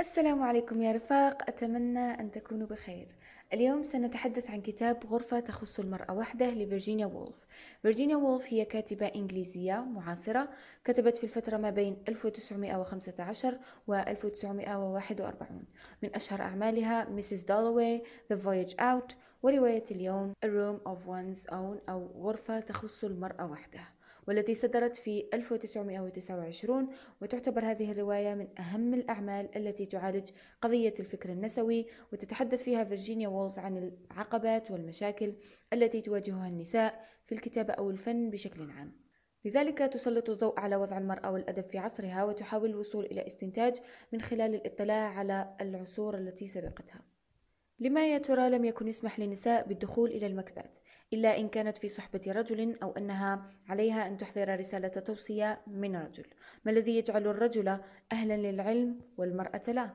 السلام عليكم يا رفاق. أتمنى أن تكونوا بخير. اليوم سنتحدث عن كتاب غرفة تخص المرء وحده لفيرجينيا وولف. فيرجينيا وولف هي كاتبة إنجليزية معاصرة كتبت في الفترة ما بين 1915 و 1941 من أشهر أعمالها Mrs. Dalloway The Voyage Out ورواية اليوم A Room of One's Own أو غرفة تخص المرأة وحدها. والتي صدرت في 1929 وتعتبر هذه الرواية من أهم الأعمال التي تعالج قضية الفكر النسوي وتتحدث فيها فيرجينيا وولف عن العقبات والمشاكل التي تواجهها النساء في الكتابة أو الفن بشكل عام. لذلك تسلط الضوء على وضع المرأة والأدب في عصرها وتحاول الوصول إلى استنتاج من خلال الاطلاع على العصور التي سبقتها. لما يا ترى لم يكن يسمح للنساء بالدخول إلى المكتبات إلا إن كانت في صحبة رجل أو أنها عليها أن تحضر رسالة توصية من رجل ما الذي يجعل الرجل أهلا للعلم والمرأة لا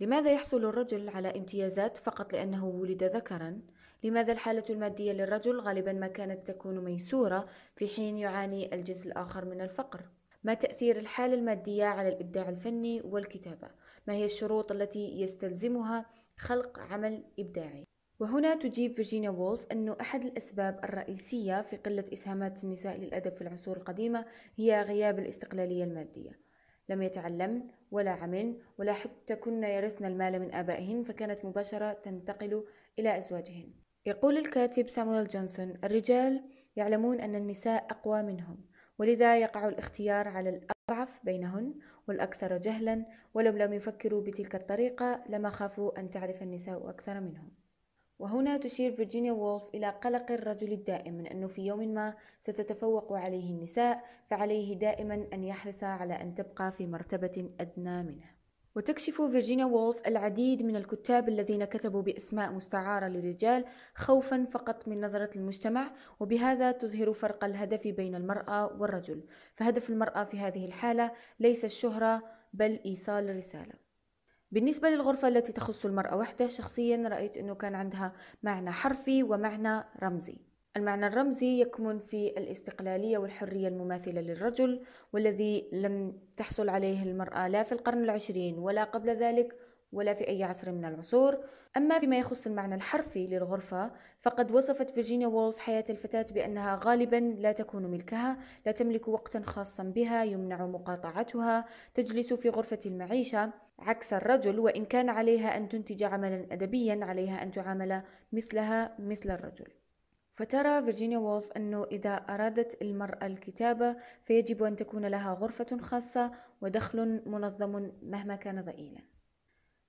لماذا يحصل الرجل على امتيازات فقط لأنه ولد ذكرا؟ لماذا الحالة المادية للرجل غالبا ما كانت تكون ميسورة في حين يعاني الجزء الآخر من الفقر؟ ما تأثير الحالة المادية على الإبداع الفني والكتابة؟ ما هي الشروط التي يستلزمها خلق عمل إبداعي؟ وهنا تجيب فيرجينيا وولف أنه أحد الأسباب الرئيسية في قلة إسهامات النساء للأدب في العصور القديمة هي غياب الاستقلالية المادية. لم يتعلمن ولا عملن ولا حتى كن يرثن المال من آبائهن فكانت مباشرة تنتقل إلى أزواجهن. يقول الكاتب سامويل جونسون الرجال يعلمون أن النساء أقوى منهم ولذا يقع الاختيار على الأضعف بينهن والأكثر جهلا ولو لم يفكروا بتلك الطريقة لما خافوا أن تعرف النساء أكثر منهم. وهنا تشير فيرجينيا وولف إلى قلق الرجل الدائم من أنه في يوم ما ستتفوق عليه النساء فعليه دائما أن يحرص على أن تبقى في مرتبة أدنى منه. وتكشف فيرجينيا وولف العديد من الكتاب الذين كتبوا بأسماء مستعارة للرجال خوفا فقط من نظرة المجتمع وبهذا تظهر فرق الهدف بين المرأة والرجل. فهدف المرأة في هذه الحالة ليس الشهرة بل إيصال الرسالة. بالنسبة للغرفة التي تخص المرأة وحدها شخصيا رأيت أنه كان عندها معنى حرفي ومعنى رمزي. المعنى الرمزي يكمن في الاستقلالية والحرية المماثلة للرجل والذي لم تحصل عليه المرأة لا في القرن العشرين ولا قبل ذلك ولا في أي عصر من العصور. أما فيما يخص المعنى الحرفي للغرفة فقد وصفت فيرجينيا وولف حياة الفتاة بأنها غالبا لا تكون ملكها لا تملك وقتا خاصا بها يمنع مقاطعتها تجلس في غرفة المعيشة. عكس الرجل وإن كان عليها أن تنتج عملا أدبيا عليها أن تعامل مثلها مثل الرجل. فترى فيرجينيا وولف أنه إذا أرادت المرأة الكتابة فيجب أن تكون لها غرفة خاصة ودخل منظم مهما كان ضئيلا.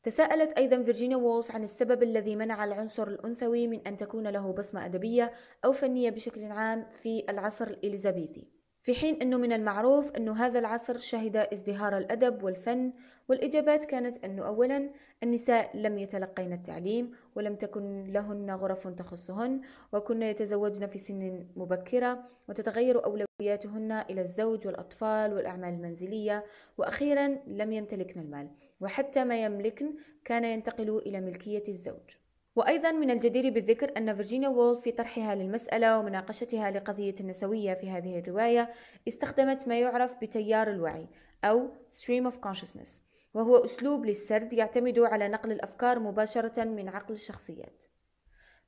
تساءلت أيضا فيرجينيا وولف عن السبب الذي منع العنصر الأنثوي من أن تكون له بصمة أدبية أو فنية بشكل عام في العصر الإليزابيثي. في حين أنه من المعروف أنه هذا العصر شهد ازدهار الأدب والفن والإجابات كانت أنه أولا النساء لم يتلقين التعليم ولم تكن لهن غرف تخصهن وكن يتزوجن في سن مبكرة وتتغير أولوياتهن إلى الزوج والأطفال والأعمال المنزلية وأخيرا لم يمتلكن المال وحتى ما يملكن كان ينتقل إلى ملكية الزوج. وأيضا من الجدير بالذكر أن فيرجينيا وولف في طرحها للمسألة ومناقشتها لقضية النسوية في هذه الرواية استخدمت ما يعرف بتيار الوعي أو stream of consciousness وهو أسلوب للسرد يعتمد على نقل الأفكار مباشرة من عقل الشخصيات.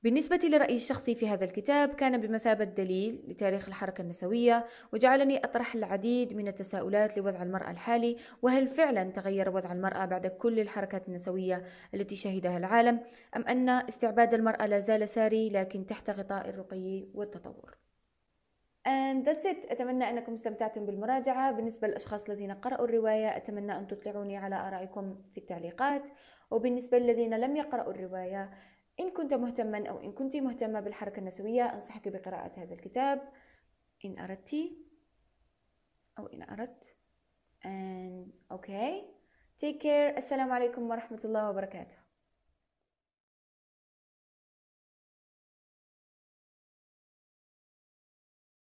بالنسبة لرأيي الشخصي في هذا الكتاب كان بمثابة دليل لتاريخ الحركة النسوية وجعلني أطرح العديد من التساؤلات لوضع المرأة الحالي وهل فعلا تغير وضع المرأة بعد كل الحركات النسوية التي شهدها العالم أم أن استعباد المرأة لا زال ساري لكن تحت غطاء الرقي والتطور. And that's it. أتمنى أنكم استمتعتم بالمراجعة. بالنسبة للأشخاص الذين قرأوا الرواية أتمنى أن تطلعوني على آرائكم في التعليقات. وبالنسبة للذين لم يقرأوا الرواية إن كنت مهتما أو إن كنت مهتمة بالحركة النسوية أنصحك بقراءة هذا الكتاب. إن أردت أو إن أردت. And okay. Take care. السلام عليكم ورحمة الله وبركاته.